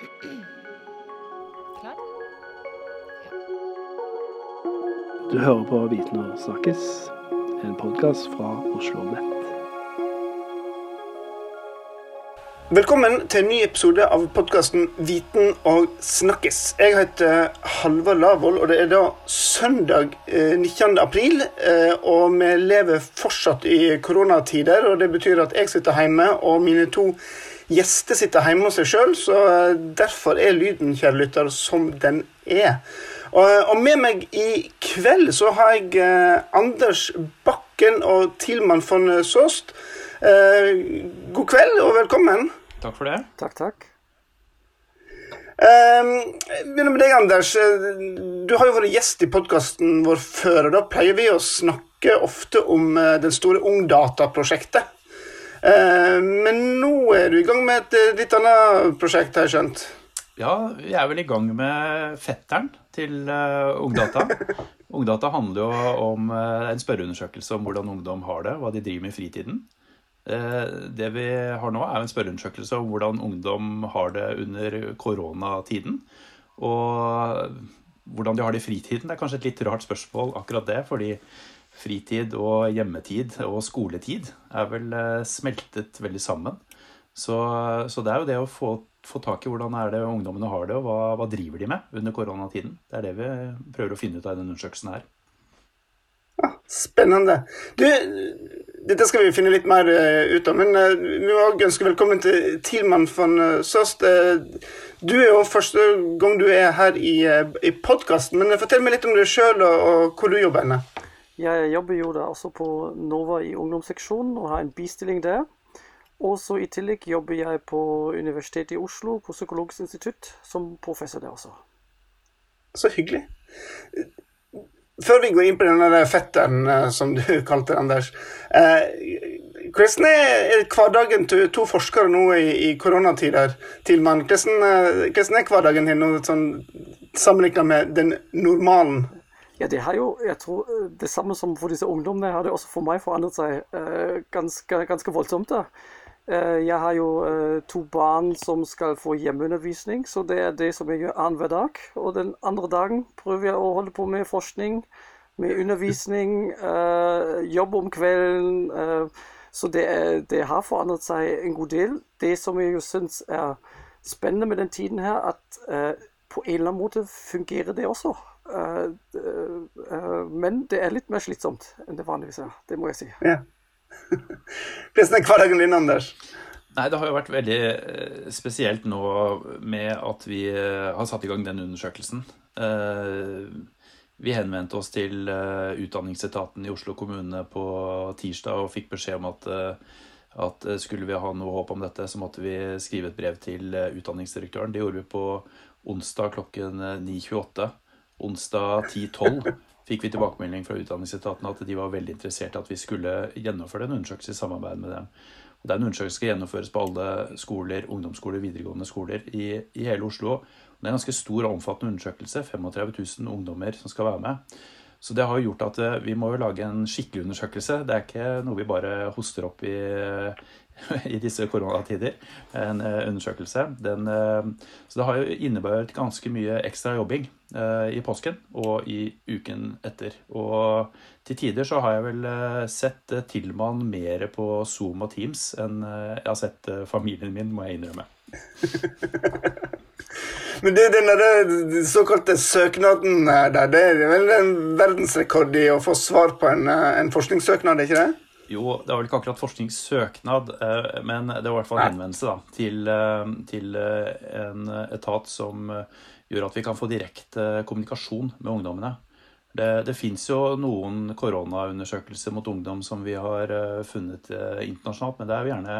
Klar? Du hører på Viten og snakkes, en podkast fra Oslo Nett. Velkommen til en ny episode av podkasten Viten og snakkes. Jeg heter Halvard Lavoll, og det er da søndag eh, 19. april. Eh, og vi lever fortsatt i koronatider, og det betyr at jeg sitter hjemme, og mine to gjester sitter hjemme hos seg sjøl, så eh, derfor er lyden, kjære lytter, som den er. Og, og med meg i kveld så har jeg eh, Anders Bakken og Tilman von Sost. Eh, god kveld og velkommen. Takk for det. Takk, takk. Jeg begynner med deg, Anders. Eh, Du har jo vært gjest i podkasten vår før. og Da pleier vi å snakke ofte om den store Ungdata-prosjektet. Eh, men nå er du i gang med et eh, litt annet prosjekt, har jeg skjønt. Ja, vi er vel i gang med fetteren til uh, Ungdata. Ungdata handler jo om eh, en spørreundersøkelse om hvordan ungdom har det, hva de driver med i fritiden. Eh, det vi har nå, er en spørreundersøkelse om hvordan ungdom har det under koronatiden. Og hvordan de har det i fritiden. Det er kanskje et litt rart spørsmål, akkurat det. fordi fritid og hjemmetid og skoletid er vel eh, smeltet veldig sammen. Så, så det er jo det å få, få tak i hvordan er det ungdommene har det, og hva, hva driver de med under koronatiden. Det er det vi prøver å finne ut av i denne undersøkelsen her. Spennende. Du, dette skal vi finne litt mer eh, ut av, men eh, vi må også ønske velkommen til Tilman von Søst. Du er jo første gang du er her i, i podkasten, men fortell meg litt om deg sjøl og, og hvor du jobber henne. Jeg jobber jo da også på Nova i ungdomsseksjonen og har en bistilling der. Og så i tillegg jobber jeg på Universitetet i Oslo, på Psykologisk institutt, som professor der også. Så hyggelig. Før vi går inn på denne fetteren, eh, som du kalte Anders. Eh, hvordan er hverdagen til to forskere nå i, koronatider? Tilman? Hvordan, eh, hvordan er hverdagen din nå, sånn, sammenlignet med den normalen? Ja, det har jo, jeg tror øh, det samme som for disse ungdommene, har det også for meg forandret seg eh, ganske, ganske voldsomt. da. Eh, jeg har jo eh, to barn som skal få hjemmeundervisning, så det er det som jeg gjør annenhver dag. Og den andre dagen prøver jeg å holde på med forskning, med undervisning, jobb om kvelden. så det, det har forandret seg en god del. Det som jeg jo syns er spennende med den tiden her, at på en eller annen måte fungerer det også. Eh, eh, eh, men det er litt mer slitsomt enn det vanligvis er. Det må jeg si. Ja. Hvordan er hverdagen din, Anders? Nei, Det har jo vært veldig spesielt nå med at vi har satt i gang den undersøkelsen. Eh, Vi henvendte oss til Utdanningsetaten i Oslo kommune på tirsdag og fikk beskjed om at, at skulle vi ha noe håp om dette, så måtte vi skrive et brev til utdanningsdirektøren. Det gjorde vi på onsdag klokken eh, 9.28. Onsdag 10.12 fikk vi tilbakemelding fra Utdanningsetaten at de var veldig interessert i at vi skulle gjennomføre en undersøkelse i samarbeid med dem. Og Den undersøkelsen skal gjennomføres på alle skoler, ungdomsskoler, videregående skoler i, i hele Oslo. Og Det er en ganske stor og omfattende undersøkelse. 35 000 ungdommer som skal være med. Så det har jo gjort at eh, vi må jo lage en skikkelig undersøkelse. Det er ikke noe vi bare hoster opp i, i disse koronatider. En eh, undersøkelse. Den, eh, så det har jo innebært ganske mye ekstra jobbing i påsken og i uken etter. Og til tider så har jeg vel sett Tilman mer på Zoom og Teams enn jeg har sett familien min, må jeg innrømme. Men du, den der såkalte søknaden der, det er vel en verdensrekord i å få svar på en, eh, en forskningssøknad, er ikke det? Jo, det var vel ikke akkurat forskningssøknad, eh, men det var i hvert fall en henvendelse da, til, eh, til eh, en etat som eh, gjør at vi kan få direkte kommunikasjon med ungdommene. Det, det fins jo noen koronaundersøkelser mot ungdom som vi har eh, funnet eh, internasjonalt, men det er jo gjerne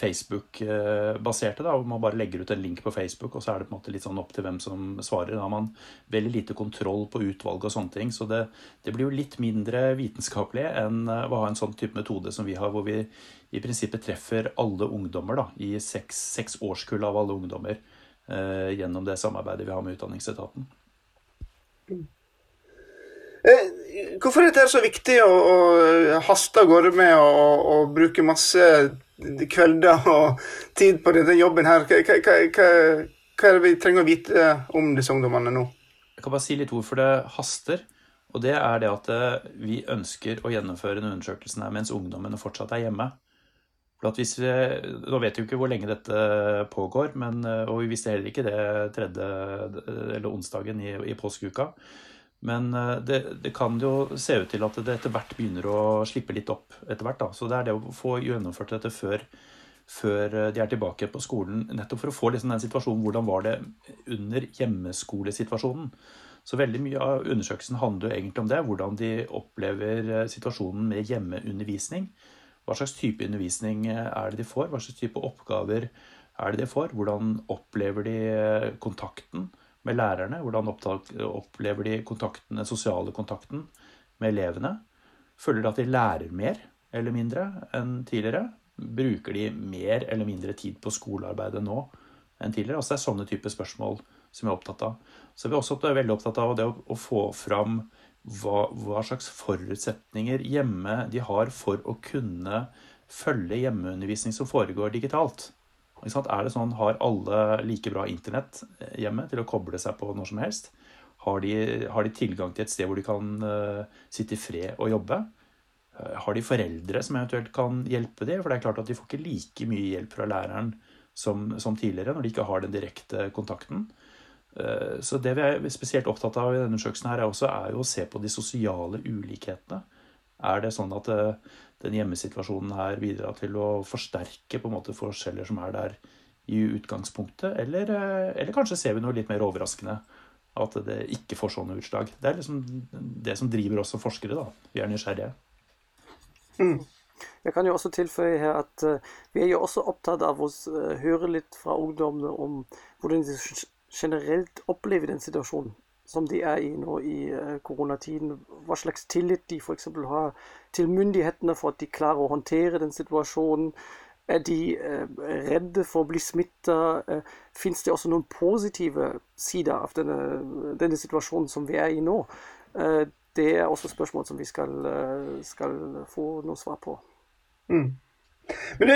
Facebook-baserte. da, hvor Man bare legger ut en link på Facebook, og så er det på en måte litt sånn opp til hvem som svarer. Da har man veldig lite kontroll på utvalg og sånne ting. Så det, det blir jo litt mindre vitenskapelig enn eh, å ha en sånn type metode som vi har, hvor vi i prinsippet treffer alle ungdommer da, i seks, seks årskull av alle ungdommer eh, gjennom det samarbeidet vi har med Utdanningsetaten. Eh, Hvorfor er det så viktig å, å haste av gårde med å bruke masse kvelder og tid på denne jobben her? Hva, hva, hva, hva er det vi trenger å vite om disse ungdommene nå? Jeg kan bare si litt hvorfor det haster. Og det er det at eh, vi ønsker å gjennomføre den undersøkelsen her mens ungdommene fortsatt er hjemme. For at hvis vi, Nå vet vi jo ikke hvor lenge dette pågår, men, eh, og vi visste heller ikke det tredje eller onsdagen i, i påskeuka. Men eh, det, det, kan jo se ut til at det etter hvert begynner å slippe litt opp. etter hvert da. Så det er det å få gjennomført dette før, før de er tilbake på skolen. Nettopp for å få liksom den situasjonen hvordan var det under hjemmeskolesituasjonen. Så veldig mye av undersøkelsen handler jo egentlig om det. Hvordan de opplever eh, situasjonen med hjemmeundervisning. Hva slags type undervisning eh, er det de får? Hva slags type oppgaver er det de får? Hvordan opplever de eh, kontakten med lærerne? Hvordan opplever de kontakten, den sosiale kontakten med elevene? Føler de at de lærer mer eller mindre enn tidligere? Bruker de mer eller mindre tid på skolearbeidet nå enn tidligere? Altså Det er sånne typer spørsmål som jeg er opptatt av. Så vi er også veldig opptatt av det å, få fram hva, hva, slags forutsetninger hjemme de har for å kunne følge hjemmeundervisning som foregår digitalt. Er det sånn, Har alle like bra internett eh, hjemme til å koble seg på når som helst? Har de, har de tilgang til et sted hvor de kan uh, sitte i fred og jobbe? Uh, har de foreldre som eventuelt kan hjelpe dem? For det er klart at de får ikke like mye hjelp fra læreren som, som tidligere når de ikke har den direkte kontakten. Uh, så det vi er spesielt opptatt av i denne undersøkelsen, her er, også, er jo å se på de sosiale ulikhetene. Er det sånn at den hjemmesituasjonen her bidra til å forsterke på en måte forskjeller som er der i utgangspunktet, eller, eh, eller kanskje ser vi noe litt mer overraskende? At det ikke får sånne utslag. Det er liksom det som driver oss som forskere. da. Vi er nysgjerrige. Mm. Jeg kan jo også tilføye her at vi er jo også opptatt av å høre litt fra ungdommene om hvordan de generelt opplever den situasjonen som de er i nå i koronatiden. Hva slags tillit de f.eks. har til myndighetene for at de klarer å håndtere den situasjonen. Er de uh, redde for å bli smitta? Eh, Fins det også noen positive sider av denne, denne situasjonen som vi er i nå? Det er også spørsmål som vi skal, skal få noe svar på. Mm. Men du,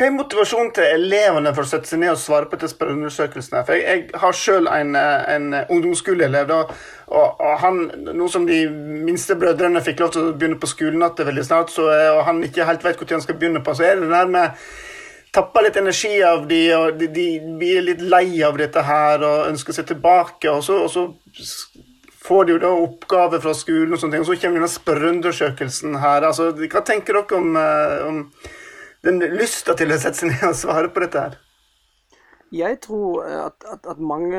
hva er motivasjonen til elevene for å sette seg ned og svare på disse undersøkelsene? For jeg, jeg har sjøl en, en ungdomsskoleelev, og, og, han, nå som de minste brødrene fikk lov til å begynne på skolen igjen veldig snart, så, og han ikke helt vet når han skal begynne på, så er det det der med tapper litt energi av de, og de, de, blir litt lei av dette her og ønsker seg tilbake. og så, og så får de jo da oppgaver fra skolen, og sånne ting, og så kommer denne spørreundersøkelsen her. altså, Hva tenker dere om, eh, om den lysta til å sette seg ned og svare på dette her? Jeg tror at, at, at, mange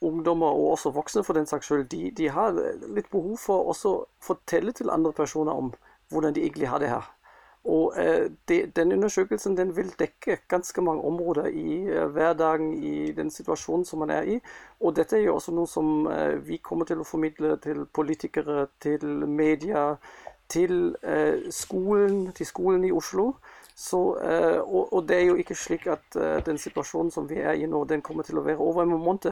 ungdommer, og også voksne for den saks skyld, de, de, har litt behov for å fortelle til andre personer om hvordan de egentlig har det her. Og eh, det, Den undersøkelsen den vil dekke ganske mange områder i eh, hverdagen, i den situasjonen som man er i. Og dette er jo også noe som eh, vi kommer til å formidle til politikere, til media, til eh, skolen, til skolen i Oslo. Så, eh, og, og, det er jo ikke slik at eh, den situasjonen som vi er i nå, den kommer til å være over en måned.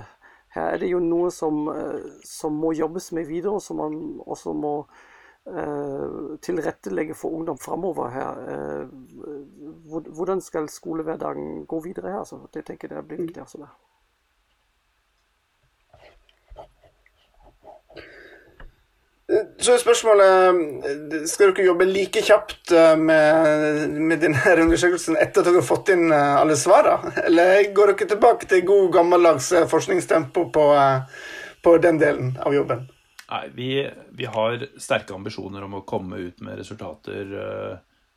Her er det jo noe som, eh, som må jobbes med videre, som man også må uh, tilrettelegge for ungdom framover her. Uh, hvordan skal skolehverdagen gå videre her? Altså, det tenker jeg blir viktig. Altså, der. Så er spørsmålet Skal dere jobbe like kjapt eh, med, med denne undersøkelsen etter at dere har fått inn eh, alle svarene? Eller går dere tilbake til god, gammeldags eh, forskningstempo på, på den delen av jobben? Nei, vi, vi, har sterke ambisjoner om å komme ut med resultater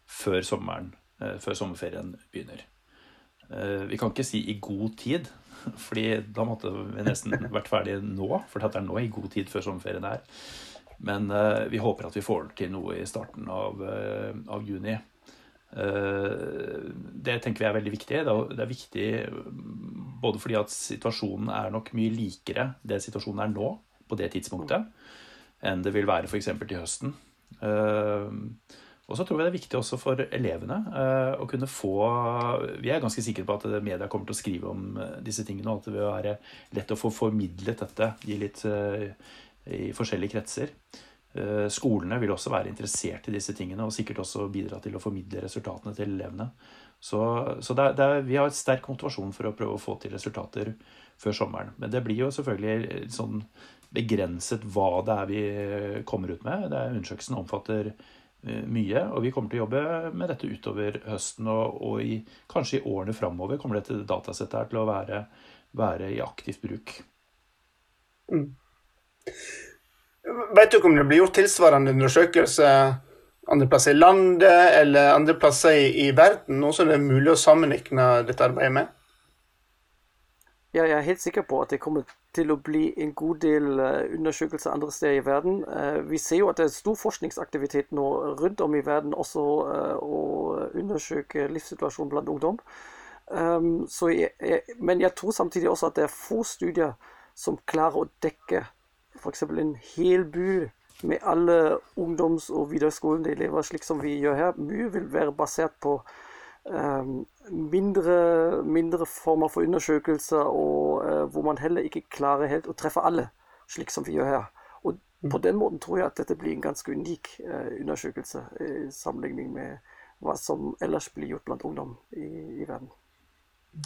før sommeren, før sommerferien begynner. Vi kan ikke si i god tid, fordi da måtte vi nesten vært ferdige nå. For det er nå i god tid før sommerferien er. Men uh, vi håper at vi får til noe i starten av, uh, av juni. Uh, det tenker vi er veldig viktig. Det er viktig både fordi at situasjonen er nok mye likere det situasjonen er nå, på det tidspunktet, enn det vil være f.eks. til høsten. Og så tror vi det er viktig også for elevene å kunne få Vi er ganske sikre på at media kommer til å skrive om disse tingene, og at det vil være lett å få formidlet dette. Gi litt i forskjellige kretser. Skolene vil også være interessert i disse tingene og sikkert også bidra til å formidle resultatene til elevene. Så, så det er, det er, vi har et sterk motivasjon for å prøve å få til resultater før sommeren. Men det blir jo selvfølgelig sånn begrenset hva det er vi kommer ut med. Det er, undersøkelsen omfatter Eh, mye. Og vi kommer til å jobbe med dette utover høsten, og, og i, kanskje i årene framover kommer dette datasettet her til å være, være i aktivt bruk. Mm. Vet du om det blir gjort tilsvarende undersøkelse andre plasser i landet eller andre plasser i, verden, noe som det er mulig å sammenligne dette arbeidet med? Ja, jeg er helt sikker på at det kommer til å bli en god del eh, undersøkelser andre steder i verden. Eh, vi ser jo at det er stor forskningsaktivitet nå rundt om i verden også eh, å undersøke livssituasjonen blant ungdom. Ehm, jeg, men jeg tror samtidig også at det er få studier som klarer å dekke f.eks. en hel by med alle ungdoms- og videregående elever, slik som vi gjør her. Mye vil være basert på um, mindre, mindre, former for undersøkelser, og uh, hvor man heller ikke klarer helt å treffe alle, slik som vi gjør her. Og på mm. den måten tror jeg at dette blir en ganske unik uh, undersøkelse i sammenligning med hva som ellers blir gjort blant ungdom i, i verden.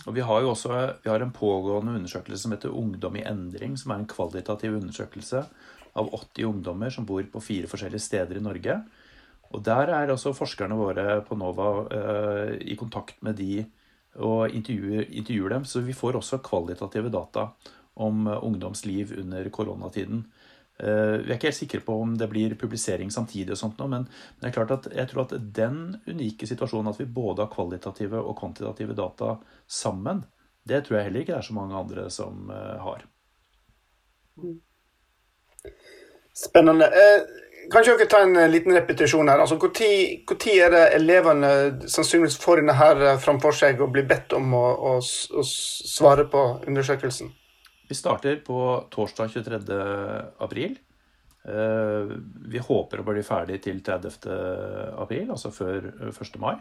Og Vi har jo også vi har en pågående undersøkelse som heter Ungdom i endring, som er en kvalitativ undersøkelse av 80 ungdommer som bor på fire forskjellige steder i Norge. Og Der er også forskerne våre på NOVA eh, i kontakt med de og intervjuer, intervjuer, dem. Så vi får også kvalitative data om uh, ungdoms liv under koronatiden. Vi er ikke helt sikre på om det blir publisering samtidig, og sånt nå, men, det er klart at jeg tror at den unike situasjonen at vi både har kvalitative og kvantitative data sammen, det tror jeg heller ikke det er så mange andre som uh, har. Spennende. Kanskje kan ikke dere ta en eh, liten repetisjon her? Altså, Når er det elevene sannsynligvis får denne her eh, framfor seg og blir bedt om å, å, å, svare på undersøkelsen? Vi starter på torsdag 23. april. Eh, vi håper å bli ferdig til 30. april, altså før 1. mai.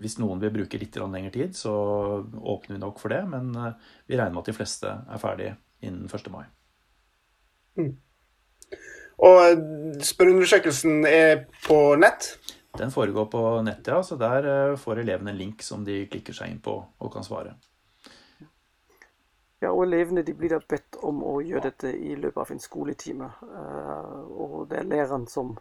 Hvis noen vil bruke litt lengre tid, så åpner vi nok for det. Men vi regner med at de fleste er ferdig innen 1. mai. Mm. Og spørreundersøkelsen er på nett? Den foregår på nettet, ja. Så der eh, får elevene en link som de klikker seg inn på og kan svare. Ja, og elevene de blir da bedt om å gjøre dette i løpet av en skoletime. Eh, og det er læreren som,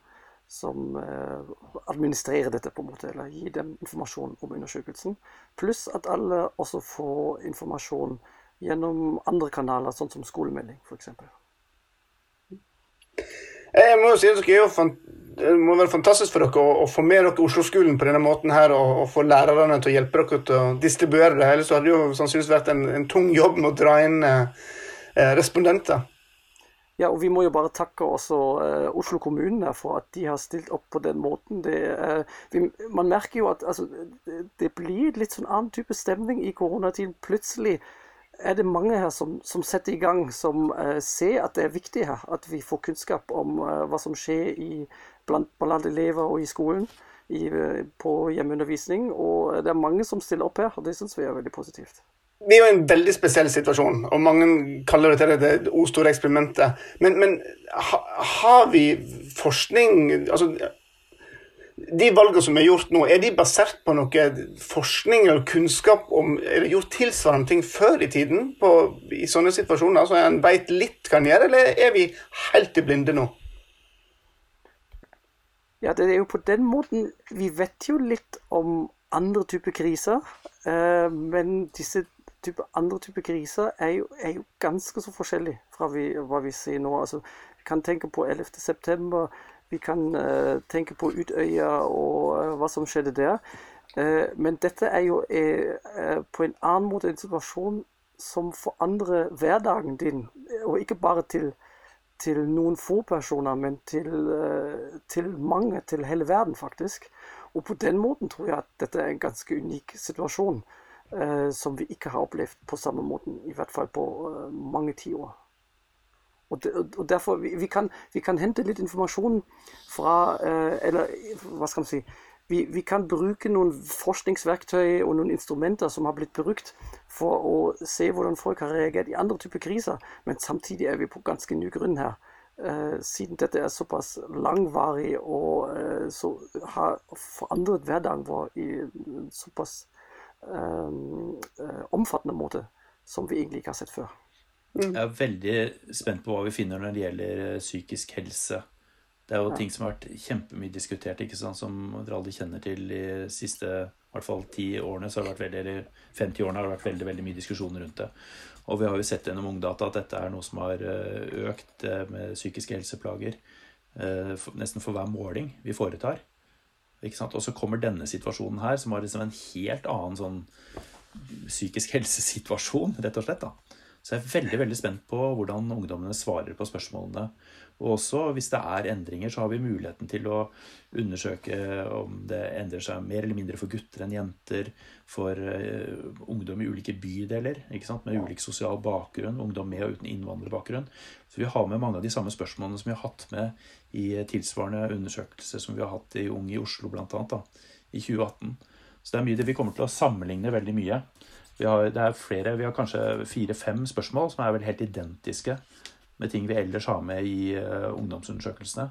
som eh, administrerer dette, på en måte, eller gir dem informasjon om undersøkelsen. Pluss at alle også får informasjon gjennom andre kanaler, sånn som skolemelding f.eks. Jeg må si at dere er det må være fantastisk for dere å, å få med dere Oslo-skolen på denne måten her, og, og, få lærerne til å hjelpe dere til å distribuere det. Ellers hadde det jo sannsynligvis vært en, en, tung jobb med å dra inn eh, eh, respondenter. Ja, og vi må jo bare takke også eh, Oslo kommune for at de har stilt opp på den måten. Det, eh, vi, man merker jo at altså, det, blir litt sånn annen type stemning i koronatiden. Plutselig er det mange her som, som setter i gang, som uh, ser at det er viktig her. At vi får kunnskap om uh, hva som skjer i, blant, blant, elever og i skolen i, uh, på hjemmeundervisning. Og det er mange som stiller opp her, og det syns vi er veldig positivt. Vi er jo i en veldig spesiell situasjon, og mange kaller det det, det store eksperimentet. Men, men ha, har vi forskning altså de valgene som er gjort nå, er de basert på noe forskning eller kunnskap om Er det gjort tilsvarende ting før i tiden på, i sånne situasjoner, så en veit litt hva en gjør, eller er vi helt i blinde nå? Ja, det er jo på den måten Vi vet jo litt om andre typer kriser, eh, men disse type, andre typer kriser er jo, er jo ganske så forskjellige fra vi, hva vi ser nå. Altså, vi kan tenke på 11.9 vi kan uh, tenke på Utøya og uh, hva som skjedde der. Uh, men dette er jo på en annen måte en situasjon som forandrer hverdagen din. Og ikke bare til, til noen få personer, men til, til, mange, til hele verden, faktisk. Og på den måten tror jeg at dette er en ganske unik situasjon. som vi ikke har opplevd på samme måten, i hvert fall på mange tiår. Og, og derfor, vi, vi, kan, vi, kan, hente litt informasjon fra eh, Eller hva skal man si vi, vi, kan bruke noen forskningsverktøy og noen instrumenter som har blitt brukt for å se hvordan folk har reagert i andre typer kriser. Men samtidig er vi på ganske ny grunn her. eh, siden dette er såpass langvarig og eh, så har forandret hverdagen vår i såpass eh, omfattende måte som vi egentlig ikke har sett før. Jeg er veldig spent på hva vi finner når det gjelder eh, psykisk helse. Det er jo ting som har vært kjempemye diskutert, ikke sant, som dere alle kjenner til de siste i hvert fall ti årene. så har det vært veldig, eller 50 årene har det vært veldig, veldig mye diskusjoner rundt det. Og vi har jo sett gjennom Ungdata at dette er noe som har eh, økt eh, med psykiske helseplager nesten for hver måling vi foretar. Ikke sant? Og så kommer denne situasjonen her, som har liksom en helt annen sånn psykisk helsesituasjon, rett og slett. da. Så jeg er veldig veldig spent på hvordan ungdommene svarer på spørsmålene. Og også hvis det er endringer, så har vi muligheten til å undersøke om det endrer seg mer eller mindre for gutter enn jenter, for uh, ungdom i ulike bydeler ikke sant? med ulik sosial bakgrunn, ungdom med og uten innvandrerbakgrunn. Så vi har med mange av de samme spørsmålene som vi har hatt med i tilsvarende undersøkelser som vi har hatt i Ung i Oslo, blant da, i 2018. Så det er mye det vi kommer til å sammenligne veldig mye. Vi har, det er flere, vi har kanskje fire-fem spørsmål som er vel helt identiske med ting vi ellers har med i uh, ungdomsundersøkelsene.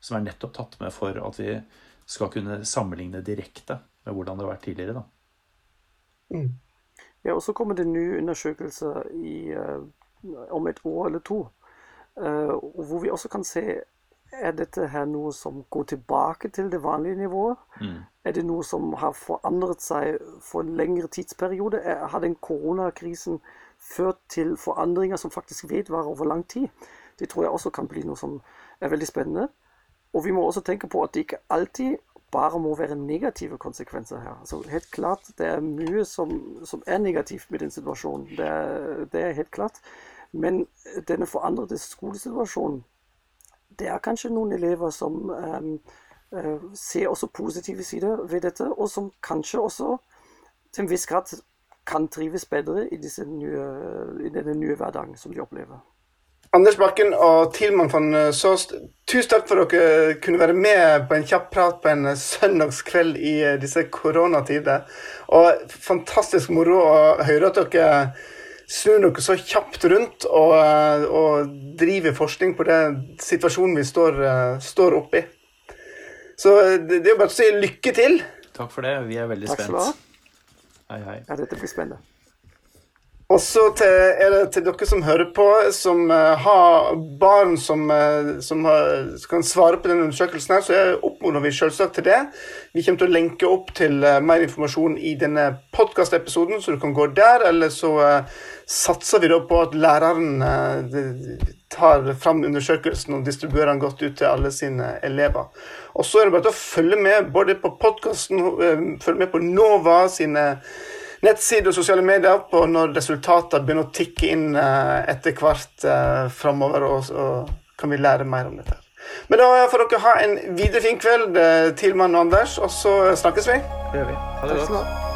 Som er nettopp tatt med for at vi skal kunne sammenligne direkte med hvordan det har vært tidligere. Mm. Ja, og så kommer det nye undersøkelser i, uh, om et år eller to. Uh, hvor vi også kan se er dette her noe som går tilbake til det vanlige nivået? Mm. Er det noe som har forandret seg for en lengre tidsperiode? Har den koronakrisen ført til forandringer som faktisk vedvarer over lang tid? Det tror jeg også kan bli noe som er veldig spennende. Og vi må også tenke på at det ikke alltid bare må være negative konsekvenser her. Altså, helt klart, Det er mye som, som er negativt med den situasjonen. Det er, det er helt klart. Men denne forandrede skolesituasjonen det er kanskje noen elever som um, uh, ser også positive sider ved dette, og som kanskje også til en viss grad kan trives bedre i, nye, i denne nye hverdagen som de opplever. Anders Bakken og Tilman van Såst, tusen takk for at dere kunne være med på en kjapp prat på en søndagskveld i disse koronatider. Og fantastisk moro å høre at dere snur dere så kjapt rundt og, eh, og driver forskning på den situasjonen vi står, uh, står oppi. Så eh, det, det er bare å si lykke til. Takk for det. Vi er veldig Takk spent. Hei, hei. Ja, dette blir spennende. Og så er det til dere som hører på, som uh, har barn som, uh, som, har, kan svare på denne undersøkelsen, her, så oppfordrer vi selvsagt til det. Vi kommer til å lenke opp til uh, mer informasjon i denne podkastepisoden, så du kan gå der. Eller så satser vi da på at læreren tar fram undersøkelsen og distribuerer den godt ut til alle sine elever. Og så er det bare til å følge med både på podkasten, følge med på NOVA sine nettsider og sosiale medier på når resultatene begynner å tikke inn uh, etter hvert uh, framover, og så kan vi lære mer om dette. Men da får dere ha en videre fin kveld, uh, Tilman og Anders, og så snakkes vi. Det gjør vi. Ha det godt.